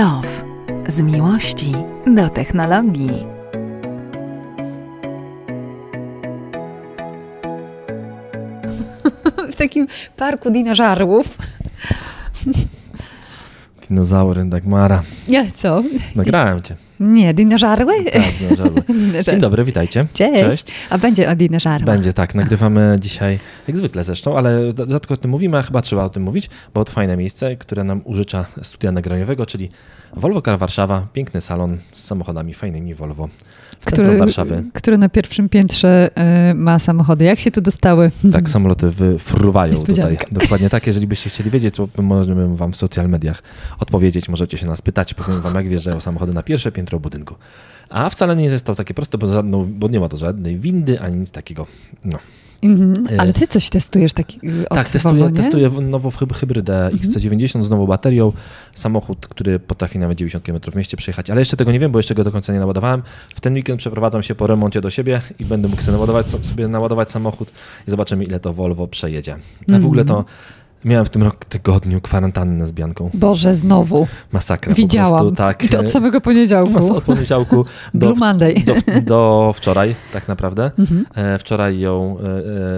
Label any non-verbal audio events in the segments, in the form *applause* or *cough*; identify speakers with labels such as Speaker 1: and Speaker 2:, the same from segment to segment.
Speaker 1: Love. Z miłości do technologii.
Speaker 2: w takim parku dinożarłów.
Speaker 3: Dinozaury, Dagmara.
Speaker 2: Nie, co?
Speaker 3: Nagrałem cię.
Speaker 2: Nie, dinożarły?
Speaker 3: Tak, dinożarły. *laughs*
Speaker 2: Dinożarły.
Speaker 3: Dzień dobry, witajcie.
Speaker 2: Cześć. A będzie o dinożarłach.
Speaker 3: Będzie tak, nagrywamy *laughs* dzisiaj, jak zwykle zresztą, ale rzadko o tym mówimy, a chyba trzeba o tym mówić, bo to fajne miejsce, które nam użycza studia nagraniowego, czyli Volvo Car Warszawa, piękny salon z samochodami fajnymi Volvo w
Speaker 2: który,
Speaker 3: Warszawy.
Speaker 2: który na pierwszym piętrze y, ma samochody. Jak się tu dostały? *laughs*
Speaker 3: Tak, samoloty wyfruwają tutaj. Dokładnie tak. Jeżeli byście chcieli wiedzieć, to możemy wam w social mediach odpowiedzieć. Możecie się nas pytać, powiem wam, jak wjeżdżają samochody na pierwsze piętro budynku. A wcale nie jest to takie proste, bo, żadną, bo nie ma to żadnej windy, ani nic takiego. No.
Speaker 2: Mhm. Ale ty coś testujesz taki y, od
Speaker 3: Tak, testuję,
Speaker 2: nie?
Speaker 3: testuję nową hyb- hybrydę XC90 z nową baterią. Samochód, który potrafi nawet 90 km w mieście przejechać, ale jeszcze tego nie wiem, bo jeszcze go do końca nie naładowałem. W ten weekend przeprowadzam się po remoncie do siebie i będę mógł sobie naładować, sobie naładować samochód i zobaczymy, ile to Volvo przejedzie. A w ogóle to miałem w tym roku tygodniu kwarantannę z Bianką.
Speaker 2: Boże, znowu.
Speaker 3: Masakra
Speaker 2: Widziałam.
Speaker 3: po prostu. Tak.
Speaker 2: I to od samego poniedziałku.
Speaker 3: Mas- Od poniedziałku *laughs* do,
Speaker 2: Blue Monday.
Speaker 3: do, do wczoraj, tak naprawdę.
Speaker 2: Mhm.
Speaker 3: E, Wczoraj ją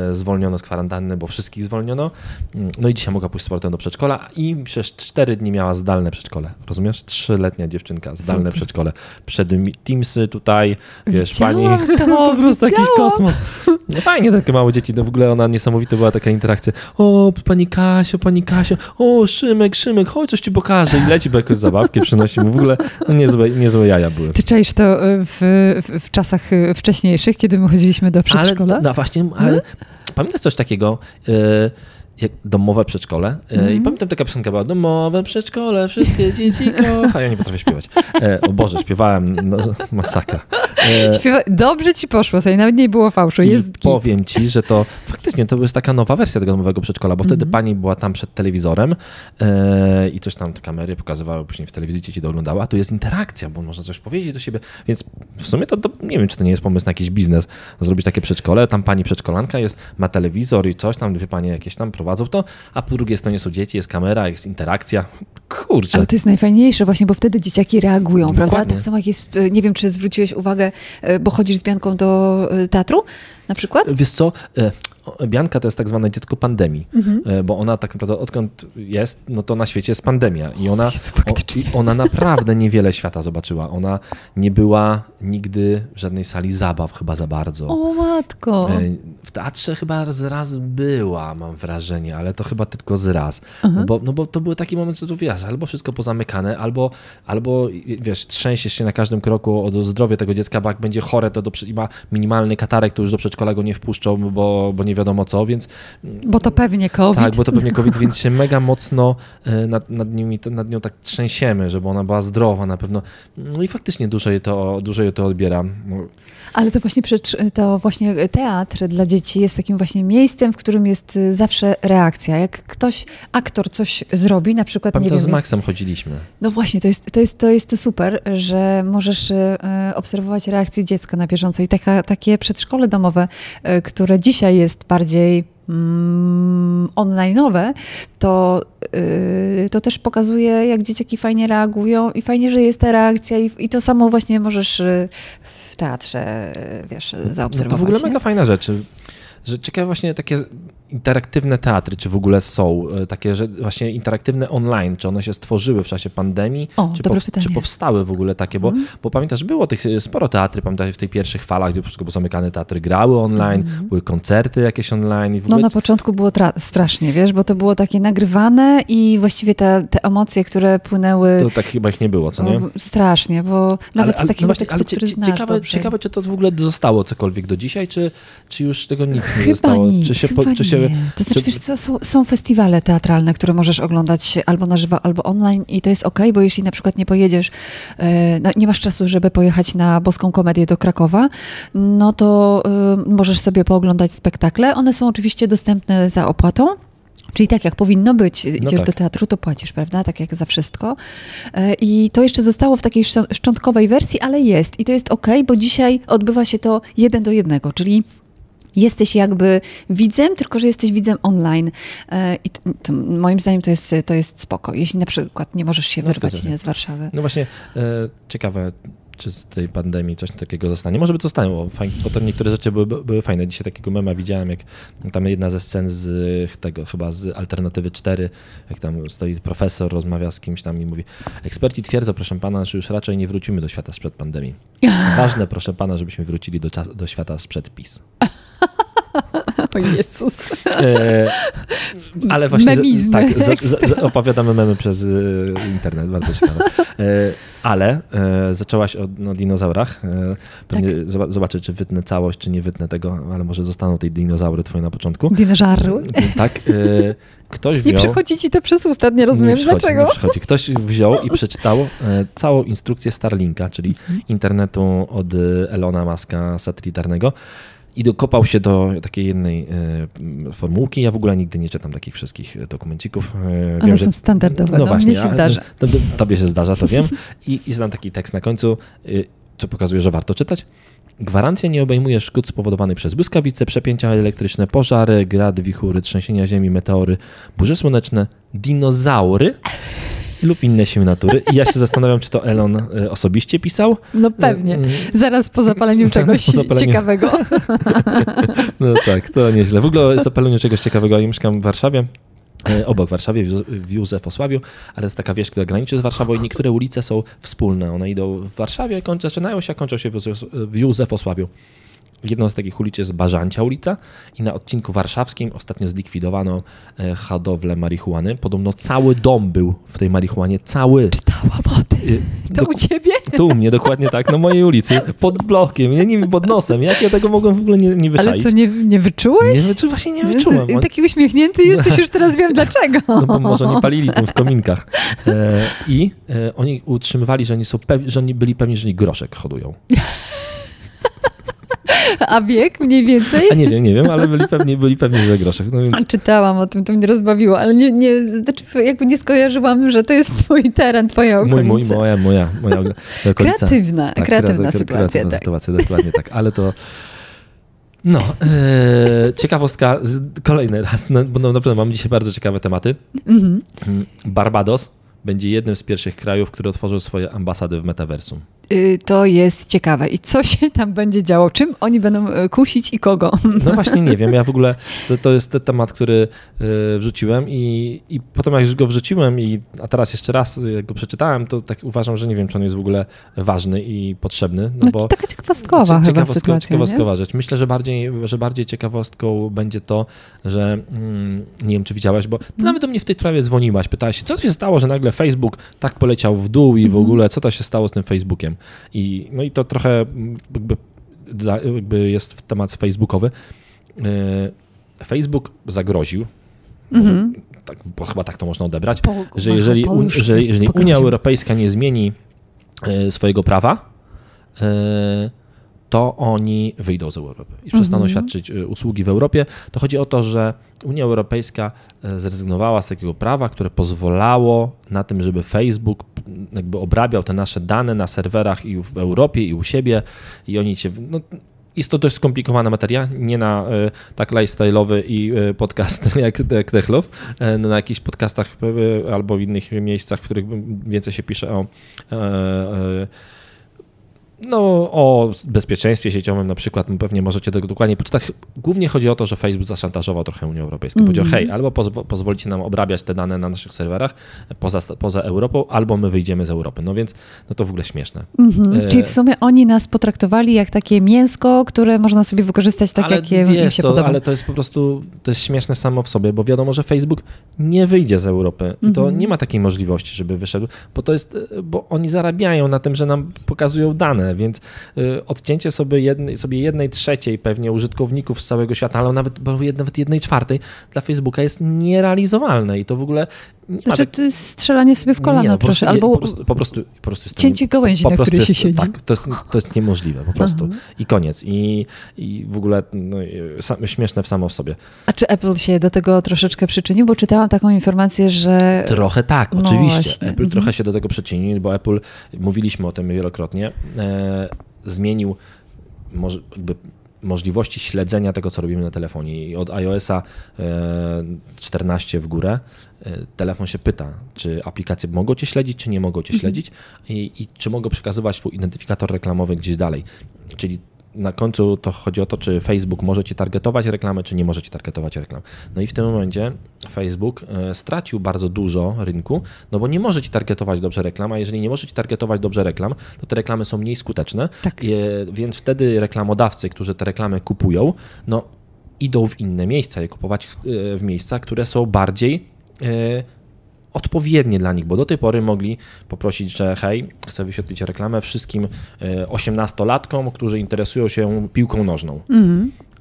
Speaker 3: e, e, zwolniono z kwarantanny, bo wszystkich zwolniono. Mm, No i dzisiaj mogła pójść z sportem do przedszkola i przez cztery dni miała zdalne przedszkole. Rozumiesz? Trzyletnia dziewczynka, zdalne
Speaker 2: Super.
Speaker 3: przedszkole. Przed Teamsy tutaj, wiesz, pani...
Speaker 2: Widziałam to, *laughs*
Speaker 3: po prostu jakiś kosmos. No fajnie takie małe dzieci, no w ogóle ona niesamowita była taka interakcja. O, pani Kasio, pani Kasio, o, Szymek, Szymek, chodź, coś ci pokażę. I leci, bo jakąś zabawkę przynosi mu. W ogóle no, niezłe, niezłe jaja były.
Speaker 2: Ty czaisz to y, w, w, w czasach y, wcześniejszych, kiedy my chodziliśmy do przedszkola?
Speaker 3: Ale, no właśnie, ale pamiętasz coś takiego, jak domowe przedszkole? E, I
Speaker 2: Mhm.
Speaker 3: pamiętam taka piosenka była, domowe przedszkole, wszystkie dzieci *laughs* kochają. Ja nie potrafię śpiewać. E, o Boże, śpiewałem, no, masakra. E,
Speaker 2: Śpiewa... Dobrze ci poszło, sobie nawet nie było fałszu.
Speaker 3: i
Speaker 2: Jest git.
Speaker 3: powiem ci, że to faktycznie to jest taka nowa wersja tego nowego przedszkola, bo wtedy pani była tam przed telewizorem i coś tam te kamery pokazywały, później w telewizji dzieci to oglądały, a tu jest interakcja, bo można coś powiedzieć do siebie, więc w sumie to, to nie wiem, czy to nie jest pomysł na jakiś biznes, zrobić takie przedszkole, tam pani przedszkolanka jest, ma telewizor i coś tam, dwie panie jakieś tam prowadzą to, a po drugiej stronie są dzieci, jest kamera, jest interakcja. Kurczę.
Speaker 2: Ale to jest najfajniejsze właśnie, bo wtedy dzieciaki reagują, prawda?
Speaker 3: Dokładnie.
Speaker 2: Tak samo jak jest, w- nie wiem, czy zwróciłeś uwagę, e, bo chodzisz z Bianką do e, teatru na przykład?
Speaker 3: Wiesz co, e, Bianka to jest tak zwane dziecko pandemii,
Speaker 2: Mhm.
Speaker 3: e, bo ona tak naprawdę odkąd jest, no to na świecie jest pandemia i ona,
Speaker 2: Jezu,
Speaker 3: o, ona naprawdę niewiele świata zobaczyła. Ona nie była nigdy w żadnej sali zabaw chyba za bardzo.
Speaker 2: O matko!
Speaker 3: E, W teatrze chyba z raz była, mam wrażenie, ale to chyba tylko z raz. No bo, no bo to był taki moment, że tu wiesz, albo wszystko pozamykane, albo, albo wiesz, trzęsiesz się na każdym kroku o zdrowie tego dziecka, bo jak będzie chore, to do, i ma minimalny katarek, to już do przedszkola go nie wpuszczą, bo, bo nie wiadomo co, więc
Speaker 2: Bo to pewnie COVID.
Speaker 3: tak, bo to pewnie COVID, *laughs* więc się mega mocno e, nad, nad, nimi, nad nią tak trzęsiemy, żeby ona była zdrowa na pewno. No i faktycznie dużo jej to, dużo jej to odbiera. No,
Speaker 2: Ale to właśnie, to właśnie teatr dla dzieci jest takim właśnie miejscem, w którym jest y, zawsze reakcja. Jak ktoś, aktor coś zrobi, na przykład, nie
Speaker 3: Pamiętam,
Speaker 2: wiem,
Speaker 3: z
Speaker 2: jest,
Speaker 3: Maxem chodziliśmy.
Speaker 2: no właśnie, to jest, to, jest, to jest to super, że możesz y, obserwować reakcję dziecka na bieżąco i taka, takie przedszkole domowe, y, które dzisiaj jest bardziej mm, online'owe, to, y, to też pokazuje, jak dzieciaki fajnie reagują i fajnie, że jest ta reakcja i, i to samo właśnie możesz y, w teatrze, wiesz,
Speaker 3: No
Speaker 2: zaobserwować.
Speaker 3: to w ogóle
Speaker 2: nie?
Speaker 3: mega fajna rzecz. Że ciekawe właśnie takie interaktywne teatry, czy w ogóle są e, takie, że właśnie interaktywne online, czy one się stworzyły w czasie pandemii,
Speaker 2: O,
Speaker 3: czy, powst-
Speaker 2: pytanie.
Speaker 3: czy powstały w ogóle takie, bo,
Speaker 2: Mhm.
Speaker 3: bo pamiętasz, było tych e, sporo teatry, pamiętasz w tej pierwszych falach, gdzie wszystko było zamykane, teatry grały online, były koncerty jakieś online i w
Speaker 2: Mhm. No
Speaker 3: ogóle
Speaker 2: na początku było tra- strasznie, wiesz, bo to było takie nagrywane i właściwie te, te emocje, które płynęły...
Speaker 3: to tak chyba ich nie było, co nie?
Speaker 2: Strasznie, bo nawet z takiego
Speaker 3: no właśnie,
Speaker 2: tekstu, który znasz
Speaker 3: ciekawe,
Speaker 2: dobrze.
Speaker 3: ciekawe, czy to w ogóle zostało cokolwiek do dzisiaj, czy, czy już tego nic nie
Speaker 2: Chyba
Speaker 3: zostało?
Speaker 2: nie,
Speaker 3: czy się, po, czy się,
Speaker 2: To znaczy,
Speaker 3: czy-
Speaker 2: wiesz co, są, są festiwale teatralne, które możesz oglądać albo na żywo, albo online i to jest okej, bo jeśli na przykład nie pojedziesz, e, no, nie masz czasu, żeby pojechać na Boską Komedię do Krakowa, no to e, możesz sobie pooglądać spektakle. One są oczywiście dostępne za opłatą. Czyli tak jak powinno być, idziesz
Speaker 3: tak.
Speaker 2: do teatru, to płacisz, prawda? Tak jak za wszystko. E, I to jeszcze zostało w takiej szczą- szczątkowej wersji, ale jest. I to jest ok, bo dzisiaj odbywa się to jeden do jednego, czyli jesteś jakby widzem, tylko że jesteś widzem online. E, I to, to moim zdaniem to jest, to jest spoko. Jeśli na przykład nie możesz się
Speaker 3: No,
Speaker 2: wyrwać nie, z Warszawy.
Speaker 3: No właśnie, e, ciekawe, czy z tej pandemii coś takiego zostanie. Może by zostało, bo, to niektóre rzeczy były, były fajne. Dzisiaj takiego mema widziałem, jak tam jedna ze scen z tego, chyba z Alternatywy 4, jak tam stoi profesor, rozmawia z kimś tam i mówi, eksperci twierdzą, proszę pana, że już raczej nie wrócimy do świata sprzed pandemii. *laughs* Ważne, proszę pana, żebyśmy wrócili do, czas, do świata sprzed PiS.
Speaker 2: O Jezus.
Speaker 3: E, ale właśnie
Speaker 2: Memizmy.
Speaker 3: tak, za, za, opowiadamy memy przez y, internet, bardzo ciekawe. E, ale e, zaczęłaś od no, dinozaurach. E, pewnie zoba- zobaczę, czy wytnę całość, czy nie wytnę tego, ale może zostaną tej dinozaury twoje na początku.
Speaker 2: Dinożarru.
Speaker 3: Tak. E, ktoś
Speaker 2: Nie
Speaker 3: wziął...
Speaker 2: przechodzi ci to przez usta, nie rozumiem
Speaker 3: nie przychodzi,
Speaker 2: dlaczego.
Speaker 3: Nie przychodzi. Ktoś wziął i przeczytał całą instrukcję Starlinka, czyli
Speaker 2: Mhm.
Speaker 3: internetu od Elona Muska satelitarnego i dokopał się do takiej jednej e, formułki. Ja w ogóle nigdy nie czytam takich wszystkich e, dokumencików. E,
Speaker 2: One są standardowe, no, mnie się zdarza.
Speaker 3: To, to, tobie się zdarza, to wiem. *laughs* I, i znam taki tekst na końcu, y, co pokazuje, że warto czytać. Gwarancja nie obejmuje szkód spowodowanych przez błyskawice, przepięcia elektryczne, pożary, grady, wichury, trzęsienia ziemi, meteory, burze słoneczne, dinozaury lub inne siły natury. I ja się zastanawiam, czy to Elon y, osobiście pisał.
Speaker 2: No pewnie.
Speaker 3: Mm.
Speaker 2: Zaraz po zapaleniu czegoś
Speaker 3: po zapaleniu.
Speaker 2: ciekawego. *laughs*
Speaker 3: No tak, to nieźle. W ogóle zapaleniu czegoś ciekawego. Ja mieszkam w Warszawie. e, Obok Warszawie, w Józe- w Józefoslawiu, ale jest taka wieś, która graniczy z Warszawą i niektóre ulice są wspólne. One idą w Warszawie, zaczynają się, a kończą się w Józefosławiu. Jedną z takich ulic jest Bażancia ulica i na odcinku warszawskim ostatnio zlikwidowano e, hodowlę marihuany. Podobno cały dom był w tej marihuanie, cały.
Speaker 2: Czytałam o tym.
Speaker 3: Y,
Speaker 2: To u ciebie?
Speaker 3: tu u mnie, dokładnie tak, na mojej ulicy, pod blokiem, ja nie wiem, pod nosem. Jak ja tego mogłem w ogóle nie, nie wyczaić?
Speaker 2: Ale co, nie, nie wyczułeś?
Speaker 3: Nie wyczułem, właśnie nie wyczułem.
Speaker 2: Taki uśmiechnięty jesteś, już teraz wiem dlaczego. *laughs*
Speaker 3: No bo może nie palili tym w kominkach. E, I e, oni utrzymywali, że oni, są pew- że oni byli pewni, że oni groszek hodują.
Speaker 2: A wiek mniej więcej?
Speaker 3: A nie wiem, nie wiem, ale byli pewni, byli pewni że groszek. No więc
Speaker 2: A Czytałam o tym, to mnie rozbawiło, ale nie, nie, znaczy jakby nie skojarzyłam, że to jest twój teren, twoja okolica.
Speaker 3: mój, mój, moja, moja, moja okolica.
Speaker 2: Kreatywna,
Speaker 3: Tak,
Speaker 2: kreatywna
Speaker 3: kreaty-
Speaker 2: sytuacja,
Speaker 3: kreatywna
Speaker 2: tak.
Speaker 3: sytuacja, dokładnie tak, ale to... No, e, ciekawostka, kolejny raz, no, bo no, naprawdę mamy dzisiaj bardzo ciekawe tematy.
Speaker 2: Mhm.
Speaker 3: Barbados będzie jednym z pierwszych krajów, który otworzył swoje ambasady w metaversum.
Speaker 2: Y, To jest ciekawe. I co się tam będzie działo? Czym oni będą y, kusić i kogo?
Speaker 3: No *laughs* właśnie nie wiem, ja w ogóle, to, to jest ten temat, który y, wrzuciłem i, i potem jak już go wrzuciłem i a teraz jeszcze raz go przeczytałem, to tak uważam, że nie wiem, czy on jest w ogóle ważny i potrzebny, no,
Speaker 2: No,
Speaker 3: bo...
Speaker 2: taka ciekawostkowa
Speaker 3: Znaczy,
Speaker 2: chyba
Speaker 3: ciekawostko-
Speaker 2: sytuacja?
Speaker 3: Ciekawostkowa rzecz. Myślę, że bardziej, że bardziej ciekawostką będzie to, że mm, nie wiem, czy widziałaś, bo ty
Speaker 2: Mhm.
Speaker 3: nawet do mnie w tej sprawie dzwoniłaś, pytałaś się, co się stało, że nagle Facebook tak poleciał w dół i w
Speaker 2: Mhm.
Speaker 3: ogóle, co to się stało z tym Facebookiem. I, no i to trochę jakby, jakby jest temat facebookowy. E, Facebook zagroził,
Speaker 2: Mhm.
Speaker 3: tak, bo chyba tak to można odebrać,
Speaker 2: Po-
Speaker 3: że jeżeli,
Speaker 2: po
Speaker 3: jeżeli, jeżeli Unia. Europejska nie zmieni e, swojego prawa, e, to oni wyjdą z Europy i przestaną
Speaker 2: Mhm.
Speaker 3: świadczyć e, usługi w Europie. To chodzi o to, że Unia Europejska e, zrezygnowała z takiego prawa, które pozwalało na tym, żeby Facebook jakby obrabiał te nasze dane na serwerach i w Europie, i u siebie, i oni cię. No, jest to dość skomplikowana materia, nie na e, tak lifestyle'owy i podcast *laughs* jak, Techlove, e, na jakichś podcastach albo w innych miejscach, w których więcej się pisze o e, e, no, o bezpieczeństwie sieciowym na przykład, pewnie możecie tego dokładnie poczytać. Głównie chodzi o to, że Facebook zaszantażował trochę Unię Europejską.
Speaker 2: Mhm.
Speaker 3: Powiedział, hej, albo pozw- pozwolicie nam obrabiać te dane na naszych serwerach poza, poza Europą, albo my wyjdziemy z Europy. No więc, no to w ogóle śmieszne.
Speaker 2: Mhm.
Speaker 3: E,
Speaker 2: Czyli w sumie oni nas potraktowali jak takie mięsko, które można sobie wykorzystać tak,
Speaker 3: ale
Speaker 2: jak je, im
Speaker 3: wiesz
Speaker 2: się
Speaker 3: co,
Speaker 2: podoba.
Speaker 3: Ale to jest po prostu, to jest śmieszne samo w sobie, bo wiadomo, że Facebook nie wyjdzie z Europy i to
Speaker 2: Mhm.
Speaker 3: nie ma takiej możliwości, żeby wyszedł, bo to jest, e, bo oni zarabiają na tym, że nam pokazują dane, więc y, odcięcie sobie jednej, sobie jednej trzeciej pewnie użytkowników z całego świata, ale nawet, nawet jednej czwartej dla Facebooka jest nierealizowalne i to w ogóle nie
Speaker 2: Znaczy, to jest strzelanie sobie w kolano
Speaker 3: nie, no,
Speaker 2: albo
Speaker 3: po prostu, po prostu, po prostu
Speaker 2: cięcie gałęzi,
Speaker 3: po
Speaker 2: na której się siedzi.
Speaker 3: Tak, to jest, to jest niemożliwe po prostu.
Speaker 2: Aha.
Speaker 3: I koniec. I, i w ogóle no, śmieszne w samo w sobie.
Speaker 2: A czy Apple się do tego troszeczkę przyczynił? Bo czytałam taką informację, że...
Speaker 3: Trochę tak,
Speaker 2: No
Speaker 3: oczywiście.
Speaker 2: właśnie,
Speaker 3: Apple
Speaker 2: mhm.
Speaker 3: trochę się do tego przyczynił, bo Apple, mówiliśmy o tym wielokrotnie, e, zmienił może jakby możliwości śledzenia tego, co robimy na telefonie. I od iOS-a 14 w górę telefon się pyta, czy aplikacje mogą cię śledzić, czy nie mogą cię śledzić i, i czy mogą przekazywać swój identyfikator reklamowy gdzieś dalej. Czyli na końcu to chodzi o to, czy Facebook może ci targetować reklamy, czy nie może ci targetować reklam. No i w tym momencie Facebook e, stracił bardzo dużo rynku, no bo nie może ci targetować dobrze reklam, a jeżeli nie może ci targetować dobrze reklam, to te reklamy są mniej skuteczne,
Speaker 2: Tak.
Speaker 3: Je- więc wtedy reklamodawcy, którzy te reklamy kupują, no idą w inne miejsca, je kupować e, w miejsca, które są bardziej e, odpowiednie dla nich, bo do tej pory mogli poprosić, że hej, chcę wyświetlić reklamę wszystkim e, 18-latkom, którzy interesują się piłką nożną.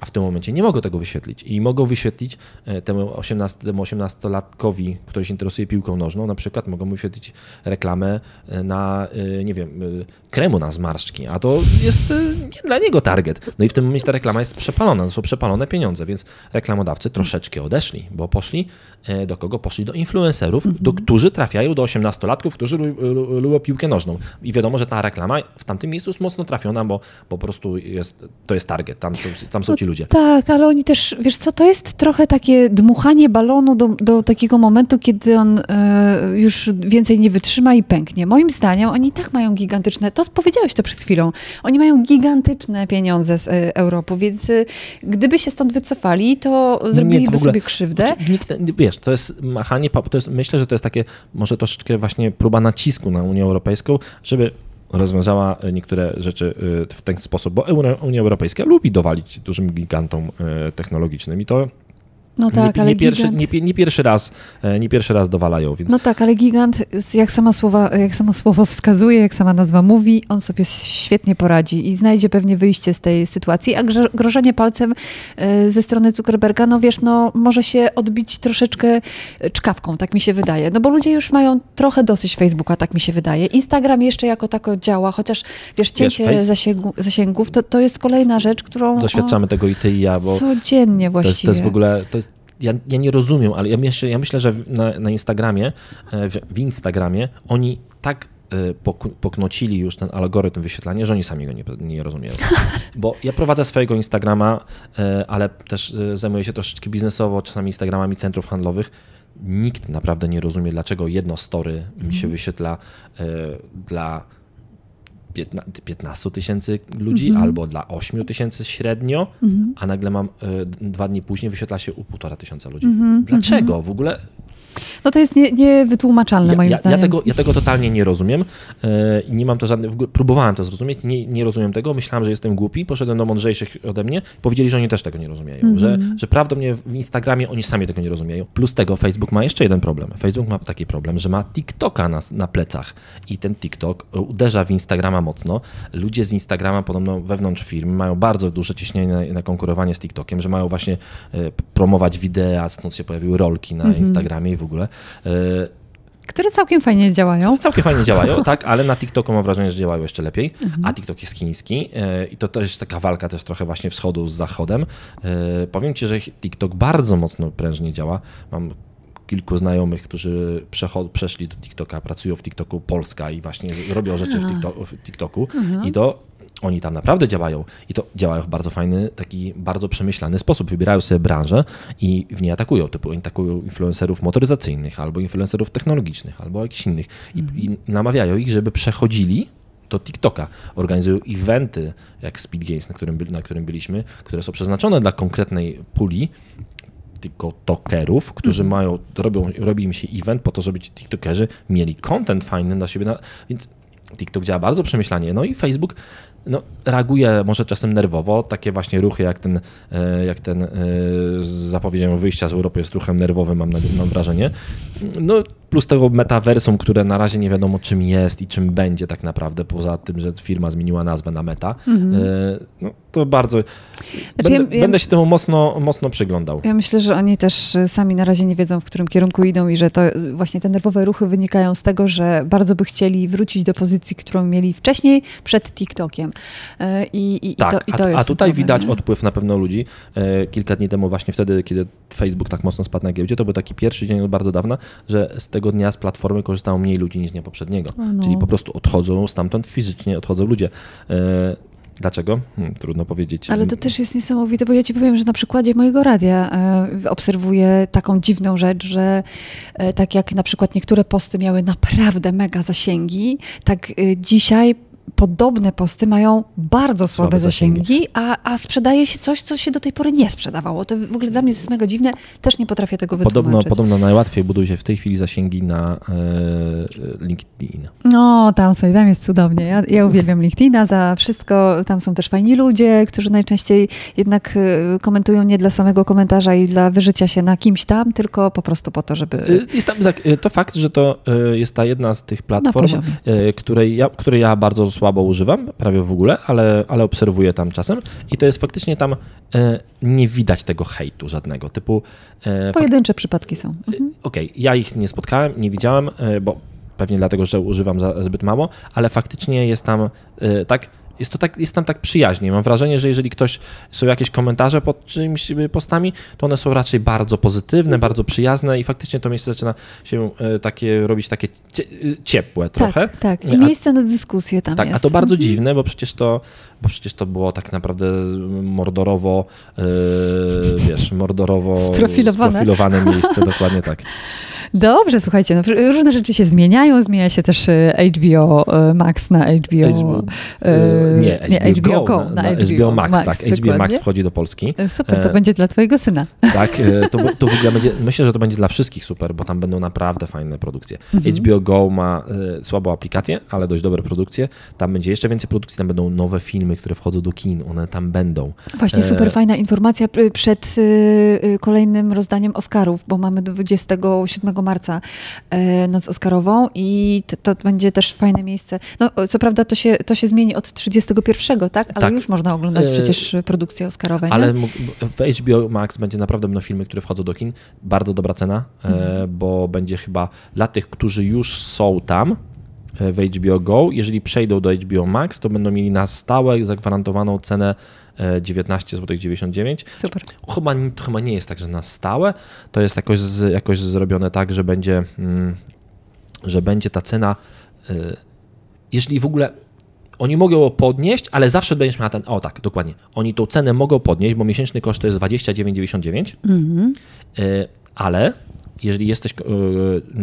Speaker 3: A w tym momencie nie mogą tego wyświetlić. I mogą wyświetlić e, temu 18 temu 18-latkowi, który się interesuje piłką nożną, na przykład mogą wyświetlić reklamę e, na, e, nie wiem, kremu na zmarszczki, a to jest nie dla niego target. No i w tym momencie ta reklama jest przepalona, to są przepalone pieniądze, więc reklamodawcy troszeczkę odeszli, bo poszli do kogo? Poszli do influencerów, do, którzy trafiają do 18-latków, którzy lu- lu- lubią piłkę nożną. I wiadomo, że ta reklama w tamtym miejscu jest mocno trafiona, bo po prostu jest, to jest target, tam tam są ci ludzie.
Speaker 2: Tak, ale oni też, wiesz co, to jest trochę takie dmuchanie balonu do, do takiego momentu, kiedy on e, już więcej nie wytrzyma i pęknie. Moim zdaniem oni i tak mają gigantyczne, to powiedziałeś to przed chwilą, oni mają gigantyczne pieniądze z e, Europy, więc e, gdyby się stąd wycofali, to zrobiliby
Speaker 3: w ogóle-
Speaker 2: sobie krzywdę.
Speaker 3: Znaczy, Nikt, wiesz, to jest machanie, to jest, myślę, że to jest takie może troszeczkę właśnie próba nacisku na Unię Europejską, żeby rozwiązała niektóre rzeczy y, w ten sposób, bo Unia Europejska lubi dowalić dużym gigantom y, technologicznym i to
Speaker 2: No tak,
Speaker 3: nie,
Speaker 2: ale
Speaker 3: nie, pierwszy,
Speaker 2: gigant...
Speaker 3: nie, nie pierwszy raz, e, nie pierwszy raz dowalają, więc
Speaker 2: No tak, ale gigant, jak sama słowa, jak samo słowo wskazuje, jak sama nazwa mówi, on sobie świetnie poradzi i znajdzie pewnie wyjście z tej sytuacji, a grożenie palcem e, ze strony Zuckerberga, no wiesz, no może się odbić troszeczkę czkawką, tak mi się wydaje. No bo ludzie już mają trochę dosyć Facebooka, tak mi się wydaje. Instagram jeszcze jako tako działa, chociaż wiesz, cięcie
Speaker 3: Face-
Speaker 2: zasięgu, zasięgów, to, to jest kolejna rzecz, którą
Speaker 3: doświadczamy tego i ty i ja,
Speaker 2: o,
Speaker 3: bo
Speaker 2: codziennie
Speaker 3: to jest,
Speaker 2: właściwie.
Speaker 3: to jest w ogóle, to jest, ja, ja nie rozumiem, ale ja myślę, ja myślę że na, na Instagramie, e, w, w Instagramie oni tak e, pok- poknocili już ten algorytm wyświetlania, że oni sami go nie, nie rozumieją. *laughs* Bo ja prowadzę swojego Instagrama, e, ale też zajmuję się troszeczkę biznesowo, czasami Instagramami centrów handlowych. Nikt naprawdę nie rozumie, dlaczego jedno story mi się wyświetla e, dla 15 15 tysięcy ludzi albo dla 8 tysięcy średnio, a nagle mam d- dwa dni później wyświetla się u półtora tysiąca ludzi. Dlaczego? W ogóle
Speaker 2: No to jest nie- niewytłumaczalne
Speaker 3: ja,
Speaker 2: moim
Speaker 3: ja,
Speaker 2: zdaniem.
Speaker 3: ja, tego, ja tego totalnie nie rozumiem e, i nie mam to żadnych, próbowałem to zrozumieć, nie, nie rozumiem tego, myślałem, że jestem głupi, poszedłem do mądrzejszych ode mnie, powiedzieli, że oni też tego nie rozumieją, że, że prawdopodobnie w Instagramie oni sami tego nie rozumieją. Plus tego Facebook ma jeszcze jeden problem. Facebook ma taki problem, że ma TikToka na, na plecach i ten TikTok uderza w Instagrama mocno. Ludzie z Instagrama podobno wewnątrz firmy mają bardzo duże ciśnienie na, na konkurowanie z TikTokiem, że mają właśnie e, promować wideo, stąd się pojawiły rolki na Instagramie i w ogóle. E,
Speaker 2: Które całkiem fajnie działają. *laughs*
Speaker 3: Całkiem fajnie działają, *laughs* tak, ale na TikToku mam wrażenie, że działają jeszcze lepiej. A TikTok jest chiński e, i to też taka walka też trochę właśnie wschodu z zachodem. E, Powiem Ci, że TikTok bardzo mocno prężnie działa. Mam kilku znajomych, którzy przeszli do TikToka, pracują w TikToku Polska i właśnie robią rzeczy w, TikTok, w TikToku i to oni tam naprawdę działają i to działają w bardzo fajny, taki bardzo przemyślany sposób. Wybierają sobie branżę i w niej atakują. Typu oni atakują influencerów motoryzacyjnych albo influencerów technologicznych albo jakichś innych i, i namawiają ich, żeby przechodzili do TikToka. Organizują eventy jak Speed Games, na którym, na którym byliśmy, które są przeznaczone dla konkretnej puli tiktokerów, którzy mają, robią, robi im się event po to, żeby ci tiktokerzy mieli content fajny dla siebie, na, więc TikTok działa bardzo przemyślanie. No i Facebook no, reaguje może czasem nerwowo. Takie właśnie ruchy jak ten, e, jak ten e, z zapowiedzią wyjścia z Europy jest ruchem nerwowym, mam, mam wrażenie. No, plus tego metaversum, które na razie nie wiadomo czym jest i czym będzie tak naprawdę, poza tym, że firma zmieniła nazwę na meta. E, No, to bardzo... Będę,
Speaker 2: Mhm. ja-
Speaker 3: będę się temu mocno, mocno przyglądał.
Speaker 2: Ja myślę, że oni też sami na razie nie wiedzą, w którym kierunku idą i że to właśnie te nerwowe ruchy wynikają z tego, że bardzo by chcieli wrócić do pozycji, którą mieli wcześniej przed TikTokiem. E, I, i, i
Speaker 3: Tak,
Speaker 2: to, i to
Speaker 3: a,
Speaker 2: jest
Speaker 3: a tutaj
Speaker 2: problem,
Speaker 3: widać
Speaker 2: nie?
Speaker 3: odpływ na pewno ludzi. E, Kilka dni temu, właśnie wtedy, kiedy Facebook tak mocno spadł na giełdzie, to był taki pierwszy dzień od bardzo dawna, że z tego dnia z platformy korzystało mniej ludzi niż dnia poprzedniego.
Speaker 2: no.
Speaker 3: Czyli po prostu odchodzą stamtąd fizycznie, odchodzą ludzie. E, Dlaczego? Hmm, trudno powiedzieć.
Speaker 2: Ale to też jest niesamowite, bo ja ci powiem, że na przykładzie mojego radia obserwuję taką dziwną rzecz, że tak jak na przykład niektóre posty miały naprawdę mega zasięgi, tak dzisiaj podobne posty mają bardzo słabe,
Speaker 3: Słabe
Speaker 2: zasięgi,
Speaker 3: zasięgi.
Speaker 2: a, a sprzedaje się coś, co się do tej pory nie sprzedawało. To w ogóle dla mnie jest mega dziwne, też nie potrafię tego
Speaker 3: Podobno,
Speaker 2: wytłumaczyć.
Speaker 3: podobno najłatwiej buduje się w tej chwili zasięgi na e, LinkedIn.
Speaker 2: No, tam sobie, tam jest cudownie. Ja, ja uwielbiam LinkedIna za wszystko. Tam są też fajni ludzie, którzy najczęściej jednak y, komentują nie dla samego komentarza i dla wyżycia się na kimś tam, tylko po prostu po to, żeby...
Speaker 3: Y, Jest tam, tak, y, to fakt, że to jest ta jedna z tych platform, której ja, której ja bardzo słabo używam, prawie w ogóle, ale, ale obserwuję tam czasem i to jest faktycznie tam y, nie widać tego hejtu żadnego, typu fak-
Speaker 2: Pojedyncze przypadki są. Mhm.
Speaker 3: Okej, ja ich nie spotkałem, nie widziałem, y, bo pewnie dlatego, że używam za, zbyt mało, ale faktycznie jest tam y, tak. Jest, to tak, jest tam tak przyjaźnie. Mam wrażenie, że jeżeli ktoś są jakieś komentarze pod czymś y, postami, to one są raczej bardzo pozytywne, bardzo przyjazne i faktycznie to miejsce zaczyna się y, takie robić takie y, ciepłe trochę.
Speaker 2: Tak, tak. I miejsce na dyskusję tam
Speaker 3: tak,
Speaker 2: jest.
Speaker 3: a to bardzo
Speaker 2: Mhm.
Speaker 3: dziwne, bo przecież to, bo przecież to było tak naprawdę mordorowo, yy, wiesz, mordorowo
Speaker 2: Sprofilowane.
Speaker 3: sprofilowane miejsce, dokładnie tak.
Speaker 2: Dobrze, słuchajcie, no, różne rzeczy się zmieniają. Zmienia się też y, HBO y, Max na HBO...
Speaker 3: HBO, nie,
Speaker 2: nie,
Speaker 3: HBO, Go, na, na HBO, Max, tak, HBO Max
Speaker 2: dokładnie.
Speaker 3: wchodzi do Polski.
Speaker 2: Super, to
Speaker 3: E,
Speaker 2: będzie dla twojego syna.
Speaker 3: Tak, e, to, to w ogóle będzie, myślę, że to będzie dla wszystkich super, bo tam będą naprawdę fajne produkcje.
Speaker 2: Mhm.
Speaker 3: HBO Go ma e, słabą aplikację, ale dość dobre produkcje. Tam będzie jeszcze więcej produkcji, tam będą nowe filmy, które wchodzą do kin, one tam będą.
Speaker 2: Właśnie
Speaker 3: E,
Speaker 2: super fajna informacja przed y, y, kolejnym rozdaniem Oscarów, bo mamy 27 marca y, noc Oscarową i to, to będzie też fajne miejsce. No, co prawda to się, to się zmieni od 31, tak? Ale
Speaker 3: Tak.
Speaker 2: już można oglądać
Speaker 3: E,
Speaker 2: przecież produkcje Oscarowe, nie?
Speaker 3: Ale w HBO Max będzie naprawdę będą filmy, które wchodzą do kin. Bardzo dobra cena, e, bo będzie chyba dla tych, którzy już są tam e, w HBO Go, jeżeli przejdą do HBO Max, to będą mieli na stałe zagwarantowaną cenę e, 19 zł 99.
Speaker 2: Super.
Speaker 3: Chyba, to chyba nie jest tak, że na stałe. To jest jakoś, z, jakoś zrobione tak, że będzie, mm, że będzie ta cena, y, jeżeli w ogóle oni mogą ją podnieść, ale zawsze będziesz miała ten, o tak, dokładnie, oni tą cenę mogą podnieść, bo miesięczny koszt to jest 29,99,
Speaker 2: Mhm.
Speaker 3: y, ale jeżeli jesteś y,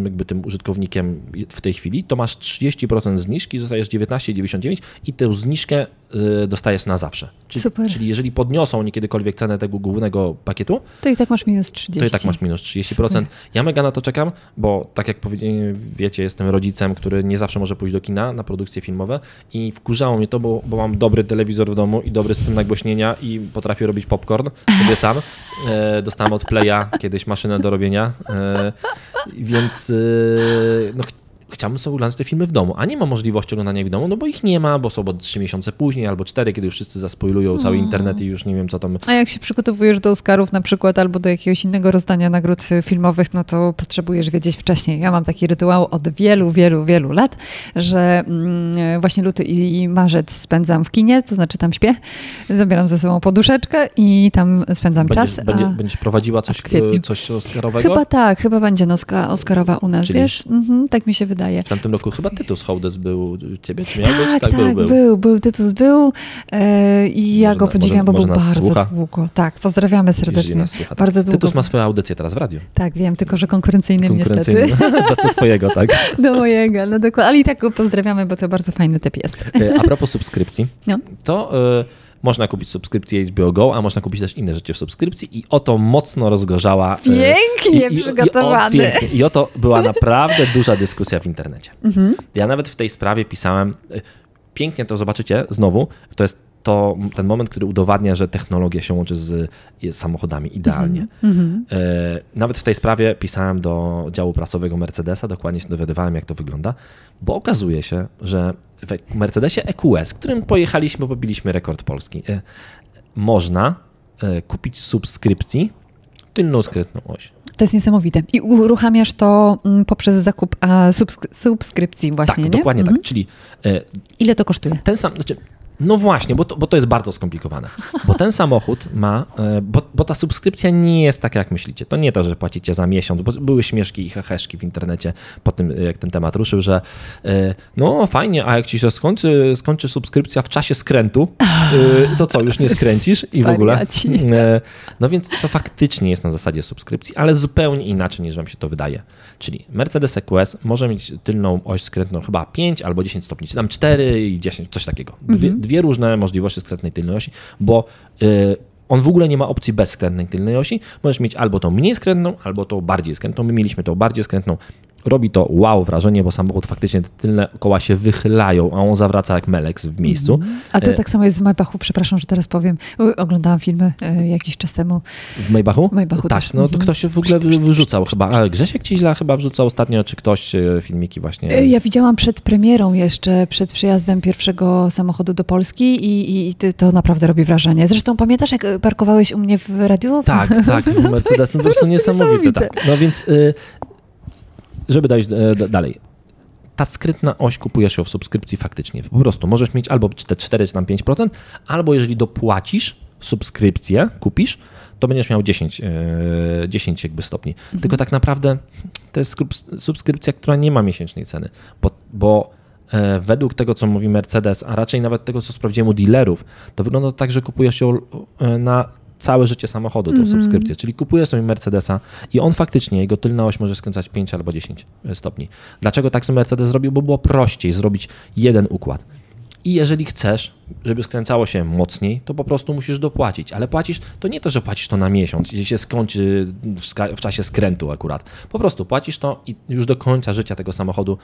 Speaker 3: jakby tym użytkownikiem w tej chwili, to masz 30% zniżki, zostajesz 19,99 i tę zniżkę y, dostajesz na zawsze. Czyli,
Speaker 2: Super.
Speaker 3: czyli jeżeli podniosą oni kiedykolwiek cenę tego głównego pakietu,
Speaker 2: To i tak masz minus 30.
Speaker 3: to i tak masz minus 30%.
Speaker 2: Super.
Speaker 3: Ja mega na to czekam, bo tak jak wiecie, jestem rodzicem, który nie zawsze może pójść do kina na produkcje filmowe i wkurzało mnie to, bo, bo mam dobry telewizor w domu i dobry system nagłośnienia i potrafię robić popcorn sobie sam. *laughs* E, dostałem od Playa kiedyś maszynę do robienia, e, więc e, no, chciałbym sobie oglądać te filmy w domu, a nie ma możliwości oglądania ich w domu, no bo ich nie ma, bo są bo trzy miesiące później albo cztery, kiedy już wszyscy zaspoilują cały internet i już nie wiem co tam
Speaker 2: A jak się przygotowujesz do Oscarów na przykład albo do jakiegoś innego rozdania nagród filmowych, no to potrzebujesz wiedzieć wcześniej. Ja mam taki rytuał od wielu, wielu, wielu lat, że mm, właśnie luty i, marzec spędzam w kinie, to znaczy tam śpię, zabieram ze sobą poduszeczkę i tam spędzam
Speaker 3: będziesz,
Speaker 2: czas.
Speaker 3: będzie,
Speaker 2: a-
Speaker 3: będziesz prowadziła coś, coś oscarowego?
Speaker 2: Chyba tak, chyba będzie noska Oscarowa u nas,
Speaker 3: Czyli-
Speaker 2: wiesz? Mhm, tak mi się wydaje.
Speaker 3: W tamtym roku chyba Tytus Hołdes był ciebie, czy miał być?
Speaker 2: Tak, tak,
Speaker 3: był, był.
Speaker 2: był, był, Tytus był e, i ja
Speaker 3: Może
Speaker 2: go podziwiam,
Speaker 3: może-
Speaker 2: bo był bardzo
Speaker 3: słucha?
Speaker 2: długo. Tak, pozdrawiamy serdecznie.
Speaker 3: słucha.
Speaker 2: Bardzo długo.
Speaker 3: Tytus ma swoją audycję teraz w radiu.
Speaker 2: Tak, wiem, tylko że konkurencyjnym niestety.
Speaker 3: Konkurencyjnym. *laughs* Do, do twojego, tak. *laughs*
Speaker 2: Do mojego, no dokładnie. Ale i tak go pozdrawiamy, bo to bardzo fajny typ jest.
Speaker 3: E, A propos subskrypcji,
Speaker 2: No.
Speaker 3: to e, można kupić subskrypcję HBO Go, a można kupić też inne rzeczy w subskrypcji i oto mocno rozgorzała. e,
Speaker 2: Pięknie
Speaker 3: i- i-
Speaker 2: przygotowany.
Speaker 3: I o, pięknie. I oto była naprawdę duża dyskusja w internecie.
Speaker 2: Mhm.
Speaker 3: Ja nawet w tej sprawie pisałem, e, pięknie to zobaczycie znowu, to jest to ten moment, który udowadnia, że technologia się łączy z, z samochodami idealnie.
Speaker 2: Mhm.
Speaker 3: E, Nawet w tej sprawie pisałem do działu prasowego Mercedesa, dokładnie się dowiadywałem, jak to wygląda, bo okazuje się, że w Mercedesie EQS, którym pojechaliśmy, pobiliśmy rekord polski, e, można e, kupić subskrypcji tylną skrytną oś.
Speaker 2: To jest niesamowite. I uruchamiasz to mm, poprzez zakup subskrypcji właśnie,
Speaker 3: Tak,
Speaker 2: nie?
Speaker 3: dokładnie
Speaker 2: Mhm.
Speaker 3: tak. Czyli e,
Speaker 2: Ile to kosztuje?
Speaker 3: ten sam, znaczy No właśnie, bo to, bo to jest bardzo skomplikowane. Bo ten samochód ma, e, bo, bo ta subskrypcja nie jest taka, jak myślicie. To nie to, że płacicie za miesiąc, bo były śmieszki i heheszki w internecie po tym, jak ten temat ruszył, że e, no fajnie, a jak ci się skończy, skończy subskrypcja w czasie skrętu, e, to co, już nie *laughs* skręcisz i w ogóle. No więc to faktycznie jest na zasadzie subskrypcji, ale zupełnie inaczej niż wam się to wydaje. Czyli Mercedes EQS może mieć tylną oś skrętną chyba 5 albo 10 stopni, czy tam 4 i 10, coś takiego. Dwie, mhm. Dwie różne możliwości skrętnej tylnej osi, bo y, on w ogóle nie ma opcji bez skrętnej tylnej osi. Możesz mieć albo tą mniej skrętną, albo tą bardziej skrętną. My mieliśmy tą bardziej skrętną robi to wow wrażenie, bo samochód faktycznie tylne koła się wychylają, a on zawraca jak Melex w miejscu. Mm.
Speaker 2: A to e, tak samo jest w Maybachu, przepraszam, że teraz powiem. Oglądałam filmy e, jakiś czas temu.
Speaker 3: W Maybachu?
Speaker 2: W Maybachu
Speaker 3: tak, no to mhm. ktoś w ogóle wyrzucał chyba. A Grzesiek Ciźla chyba wrzucał ostatnio, czy ktoś e, filmiki właśnie.
Speaker 2: Ja widziałam przed premierą jeszcze, przed przyjazdem pierwszego samochodu do Polski i, i to naprawdę robi wrażenie. Zresztą pamiętasz, jak parkowałeś u mnie w radiu?
Speaker 3: Tak, tak, *laughs* Mercedes, no po prostu niesamowite. Tak. No więc y, żeby dojść e, dalej. Ta skrytna oś kupujesz ją w subskrypcji faktycznie. Po prostu możesz mieć albo 4 czy tam 5%, albo jeżeli dopłacisz subskrypcję, kupisz, to będziesz miał 10, 10 e, jakby stopni. Mhm. Tylko tak naprawdę to jest subskrypcja, która nie ma miesięcznej ceny, bo, bo e, według tego, co mówi Mercedes, a raczej nawet tego, co sprawdziłem u dealerów, to wygląda tak, że kupujesz ją na całe życie samochodu, tą mm -hmm. subskrypcję. Czyli kupuję sobie Mercedesa i on faktycznie, jego tylna oś może skręcać 5 albo 10 stopni. Dlaczego tak sobie Mercedes zrobił? Bo było prościej zrobić jeden układ. I jeżeli chcesz, żeby skręcało się mocniej, to po prostu musisz dopłacić. Ale płacisz, to nie to, że płacisz to na miesiąc i się skończy w, czasie skrętu akurat. Po prostu płacisz to i już do końca życia tego samochodu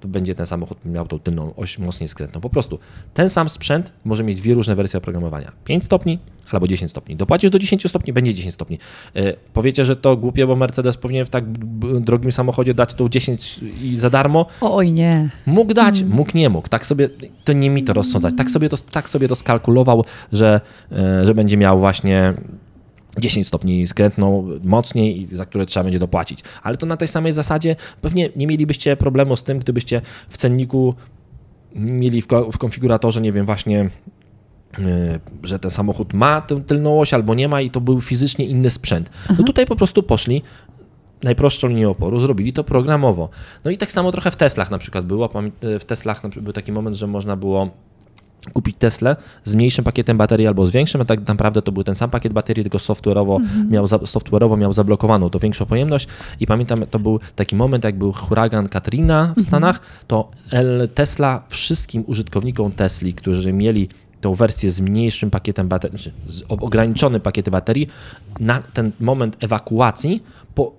Speaker 3: to będzie ten samochód miał tą tylną oś mocniej skrętną. Po prostu ten sam sprzęt może mieć dwie różne wersje oprogramowania. 5 stopni albo 10 stopni. Dopłacisz do 10 stopni, będzie 10 stopni. Yy, powiecie, że to głupie, bo Mercedes powinien w tak drogim samochodzie dać tą 10 i za darmo.
Speaker 2: oj nie.
Speaker 3: Mógł dać, mm. mógł, nie mógł. Tak sobie, to nie mi to rozsądzać. Tak sobie to, tak sobie to skalkulował, że, yy, że będzie miał właśnie 10 stopni skrętną mocniej, za które trzeba będzie dopłacić. Ale to na tej samej zasadzie pewnie nie mielibyście problemu z tym, gdybyście w cenniku mieli w, konfiguratorze, nie wiem, właśnie e, że ten samochód ma tę tylną oś albo nie ma i to był fizycznie inny sprzęt. No mhm. tutaj po prostu poszli najprostszą linię oporu, zrobili to programowo. No i tak samo trochę w Teslach na przykład było. W Teslach był taki moment, że można było kupić Tesla z mniejszym pakietem baterii albo z większym, a tak naprawdę to był ten sam pakiet baterii, tylko software'owo, mhm. miał, software'owo miał zablokowaną tą większą pojemność i pamiętam, to był taki moment, jak był huragan Katrina w mhm. Stanach, to Tesla wszystkim użytkownikom Tesli, którzy mieli tą wersję z mniejszym pakietem baterii, znaczy z ograniczonym pakietem baterii, na ten moment ewakuacji po,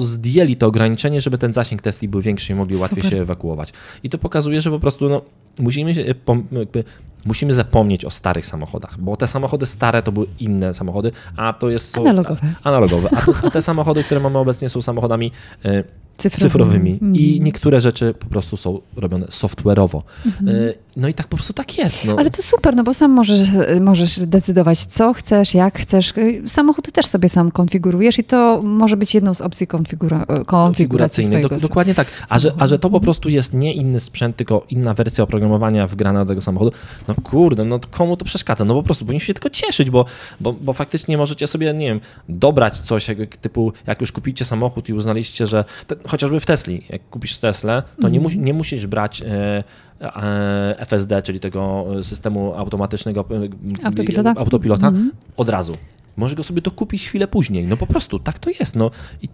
Speaker 3: zdjęli to ograniczenie, żeby ten zasięg Tesli był większy i mogli łatwiej się ewakuować. I to pokazuje, że po prostu no, musimy, się, jakby, musimy zapomnieć o starych samochodach, bo te samochody stare to były inne samochody, a to jest...
Speaker 2: Są, analogowe.
Speaker 3: Analogowe. A, a te samochody, które mamy obecnie są samochodami y, cyfrowymi. cyfrowymi. I niektóre rzeczy po prostu są robione software'owo. Mm -hmm. No i tak po prostu tak jest. No.
Speaker 2: Ale to super, no bo sam możesz, możesz decydować, co chcesz, jak chcesz. Samochód też sobie sam konfigurujesz i to może być jedną z opcji konfigura konfiguracji swojego
Speaker 3: Do, Dokładnie tak. A że, a że to po prostu jest nie inny sprzęt, tylko inna wersja oprogramowania wgrana do tego samochodu, no kurde, no komu to przeszkadza? No po prostu powinniście się tylko cieszyć, bo, bo, bo faktycznie możecie sobie, nie wiem, dobrać coś, jak, typu jak już kupicie samochód i uznaliście, że te, chociażby w Tesli, jak kupisz Teslę, to nie, mu, nie musisz brać e, FSD, czyli tego systemu automatycznego
Speaker 2: e, autopilota,
Speaker 3: autopilota mhm. od razu. Możesz go sobie dokupić chwilę później. No po prostu, tak to jest. No. I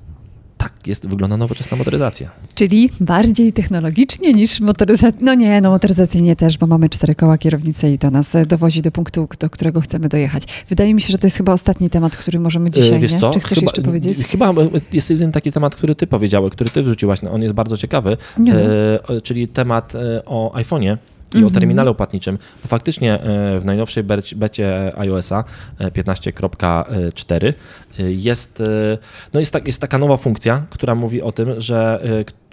Speaker 3: tak jest, wygląda nowoczesna motoryzacja.
Speaker 2: Czyli bardziej technologicznie niż motoryzacja. No nie, no motoryzacyjnie też, bo mamy cztery koła kierownicy i to nas dowozi do punktu, do którego chcemy dojechać. Wydaje mi się, że to jest chyba ostatni temat, który możemy e, dzisiaj, Wiesz nie? Co? Czy chcesz chyba, jeszcze powiedzieć?
Speaker 3: Chyba jest jeden taki temat, który ty powiedziałeś, który ty wrzuciłaś. No, on jest bardzo ciekawy. E, czyli temat e, o iPhone'ie i mm -hmm. o terminalu płatniczym, bo faktycznie e, w najnowszej becie iOS-a 15.4 e, e, jest, no jest, tak, jest taka nowa funkcja, która mówi o tym, że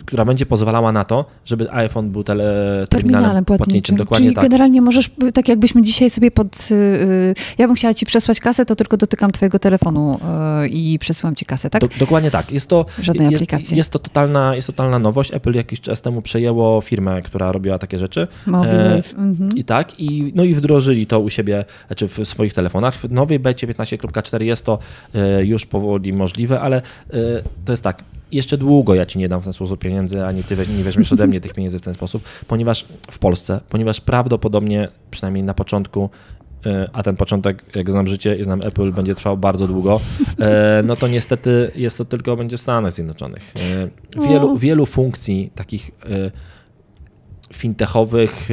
Speaker 3: która będzie pozwalała na to, żeby iPhone był tele, terminalem,
Speaker 2: terminalem
Speaker 3: płatniczym.
Speaker 2: płatniczym.
Speaker 3: Dokładnie
Speaker 2: Czyli
Speaker 3: tak.
Speaker 2: generalnie możesz, tak jakbyśmy dzisiaj sobie pod... y, y, Ja bym chciała ci przesłać kasę, to tylko dotykam twojego telefonu y, i przesyłam ci kasę, tak?
Speaker 3: Do, dokładnie tak. Jest to,
Speaker 2: Żadnej
Speaker 3: jest,
Speaker 2: aplikacji.
Speaker 3: Jest to, totalna, jest totalna nowość. Apple jakiś czas temu przejęło firmę, która robiła takie rzeczy.
Speaker 2: Mobile
Speaker 3: E.
Speaker 2: Mhm.
Speaker 3: I tak, i, no i wdrożyli to u siebie, znaczy w swoich telefonach. W nowej becie 15.4 jest to e, już powoli możliwe, ale e, to jest tak, jeszcze długo ja ci nie dam w ten sposób pieniędzy, ani ty nie weźmiesz ode mnie tych pieniędzy w ten sposób, ponieważ w Polsce, ponieważ prawdopodobnie, przynajmniej na początku, e, a ten początek, jak znam życie i znam Apple, będzie trwał bardzo długo, e, no to niestety jest to tylko będzie w Stanach Zjednoczonych. E, Wielu,
Speaker 2: O.
Speaker 3: wielu funkcji takich fintechowych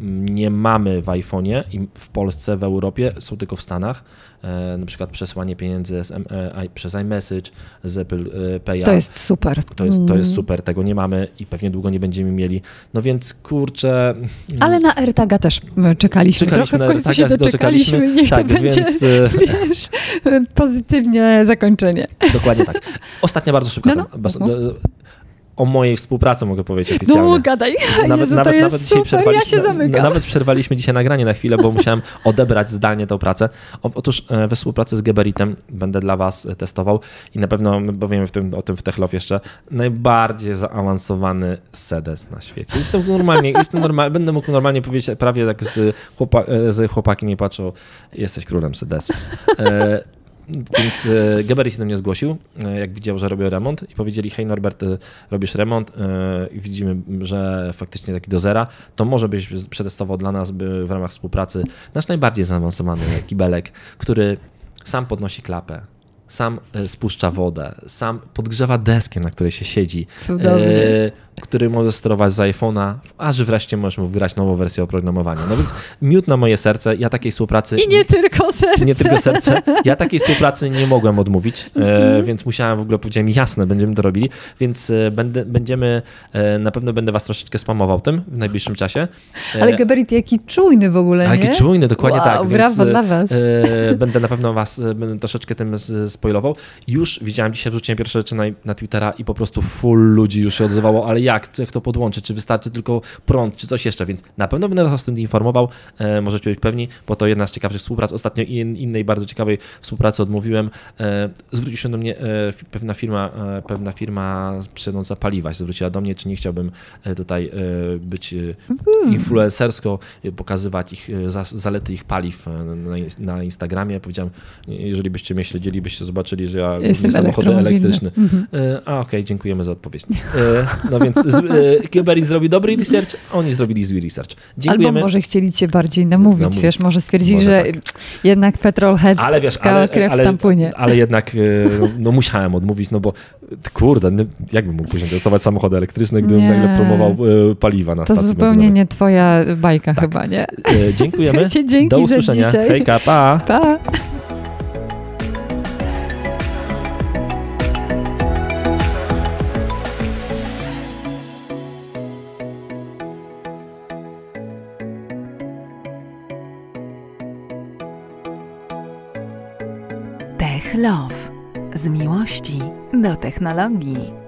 Speaker 3: nie mamy w iPhone'ie i w Polsce, w Europie, są tylko w Stanach. E, Na przykład przesłanie pieniędzy e, przez iMessage z Apple e, Pay'a.
Speaker 2: To jest super.
Speaker 3: To jest, to jest
Speaker 2: Mm.
Speaker 3: super, tego nie mamy i pewnie długo nie będziemy mieli. No więc kurczę.
Speaker 2: Ale na AirTaga też czekaliśmy.
Speaker 3: Czekaliśmy
Speaker 2: Trochę w końcu się doczekaliśmy.
Speaker 3: doczekaliśmy.
Speaker 2: Niech
Speaker 3: Tak,
Speaker 2: to będzie,
Speaker 3: więc,
Speaker 2: wiesz, pozytywnie zakończenie. *laughs*
Speaker 3: Dokładnie tak. Ostatnia bardzo szybka.
Speaker 2: No, no.
Speaker 3: O mojej współpracy mogę powiedzieć oficjalnie.
Speaker 2: No gadaj,
Speaker 3: Nawet, *laughs*
Speaker 2: Jezu,
Speaker 3: nawet, nawet dzisiaj
Speaker 2: super, ja się
Speaker 3: przerwaliśmy,
Speaker 2: zamykam.
Speaker 3: nawet przerwaliśmy dzisiaj nagranie na chwilę, bo musiałem *laughs* odebrać zdalnie tę pracę. Otóż e, we współpracy z Geberitem będę dla Was e, testował i na pewno powiemy w tym, o tym w Techlof jeszcze, najbardziej zaawansowany sedes na świecie. Jestem normalnie, *laughs* jestem normalnie, będę mógł normalnie powiedzieć, prawie jak z, chłopa, e, z chłopaki nie patrzą, jesteś królem sedesu. Więc e, Geberit się do mnie zgłosił, e, jak widział, że robię remont i powiedzieli, hej Norbert, e, robisz remont i widzimy, że faktycznie taki do zera, to może byś przetestował dla nas by w ramach współpracy nasz najbardziej zaawansowany kibelek, który sam podnosi klapę, sam e, spuszcza wodę, sam podgrzewa deskę, na której się siedzi,
Speaker 2: Cudownie.
Speaker 3: e, który może sterować z iPhone'a, aż wreszcie możesz mu wgrać nową wersję oprogramowania. No więc miód na moje serce, ja takiej współpracy...
Speaker 2: I nie tylko serce.
Speaker 3: Nie tylko serce. Ja *laughs* takiej współpracy nie mogłem odmówić,
Speaker 2: Mhm.
Speaker 3: e, więc musiałem w ogóle powiedziałem jasne, będziemy to robili, więc będę, będziemy, na pewno będę was troszeczkę spamował tym w najbliższym czasie.
Speaker 2: Ale Geberit jaki czujny w ogóle,
Speaker 3: a
Speaker 2: nie?
Speaker 3: jaki czujny, dokładnie
Speaker 2: wow,
Speaker 3: tak.
Speaker 2: brawo
Speaker 3: więc,
Speaker 2: dla was.
Speaker 3: Będę na pewno was będę troszeczkę tym s- spoilował. Już widziałem, dzisiaj wrzuciłem pierwsze rzeczy na, na Twittera i po prostu full ludzi już się odzywało, ale jak, jak to podłączyć, czy wystarczy tylko prąd, czy coś jeszcze, więc na pewno będę was o tym informował, e, możecie być pewni, bo to jedna z ciekawszych współprac. Ostatnio in, innej bardzo ciekawej współpracy odmówiłem. E, zwrócił się do mnie e, pewna firma, e, pewna firma sprzedająca paliwa, się zwróciła do mnie, czy nie chciałbym e, tutaj e, być e, influencersko, e, pokazywać ich, za- zalety ich paliw na, na Instagramie. Powiedziałem, jeżeli byście mnie śledzili, byście zobaczyli, że ja
Speaker 2: Jestem
Speaker 3: samochody elektryczne.
Speaker 2: Mhm.
Speaker 3: E, A okej, dziękujemy za odpowiedź. E, No więc e, Kieberit zrobił dobry research, a oni zrobili zły research. Dziękujemy.
Speaker 2: Albo może chcieli cię bardziej namówić,
Speaker 3: Namówić.
Speaker 2: wiesz, może stwierdzili,
Speaker 3: Może
Speaker 2: że
Speaker 3: tak.
Speaker 2: jednak petrolhead,
Speaker 3: Ale wiesz, ale,
Speaker 2: krew
Speaker 3: ale,
Speaker 2: tam płynie.
Speaker 3: ale jednak no, no musiałem odmówić, no bo kurde, no, jakbym mógł później testować samochody elektryczne, gdybym
Speaker 2: Nie.
Speaker 3: nagle promował paliwa na
Speaker 2: To
Speaker 3: stacji
Speaker 2: zupełnie
Speaker 3: benzynowej.
Speaker 2: nie twoja bajka
Speaker 3: Tak.
Speaker 2: chyba, nie?
Speaker 3: Dziękujemy. *laughs*
Speaker 2: Słuchajcie, dzięki
Speaker 3: Do usłyszenia. Hejka, pa!
Speaker 2: Pa!
Speaker 1: Z miłości do technologii.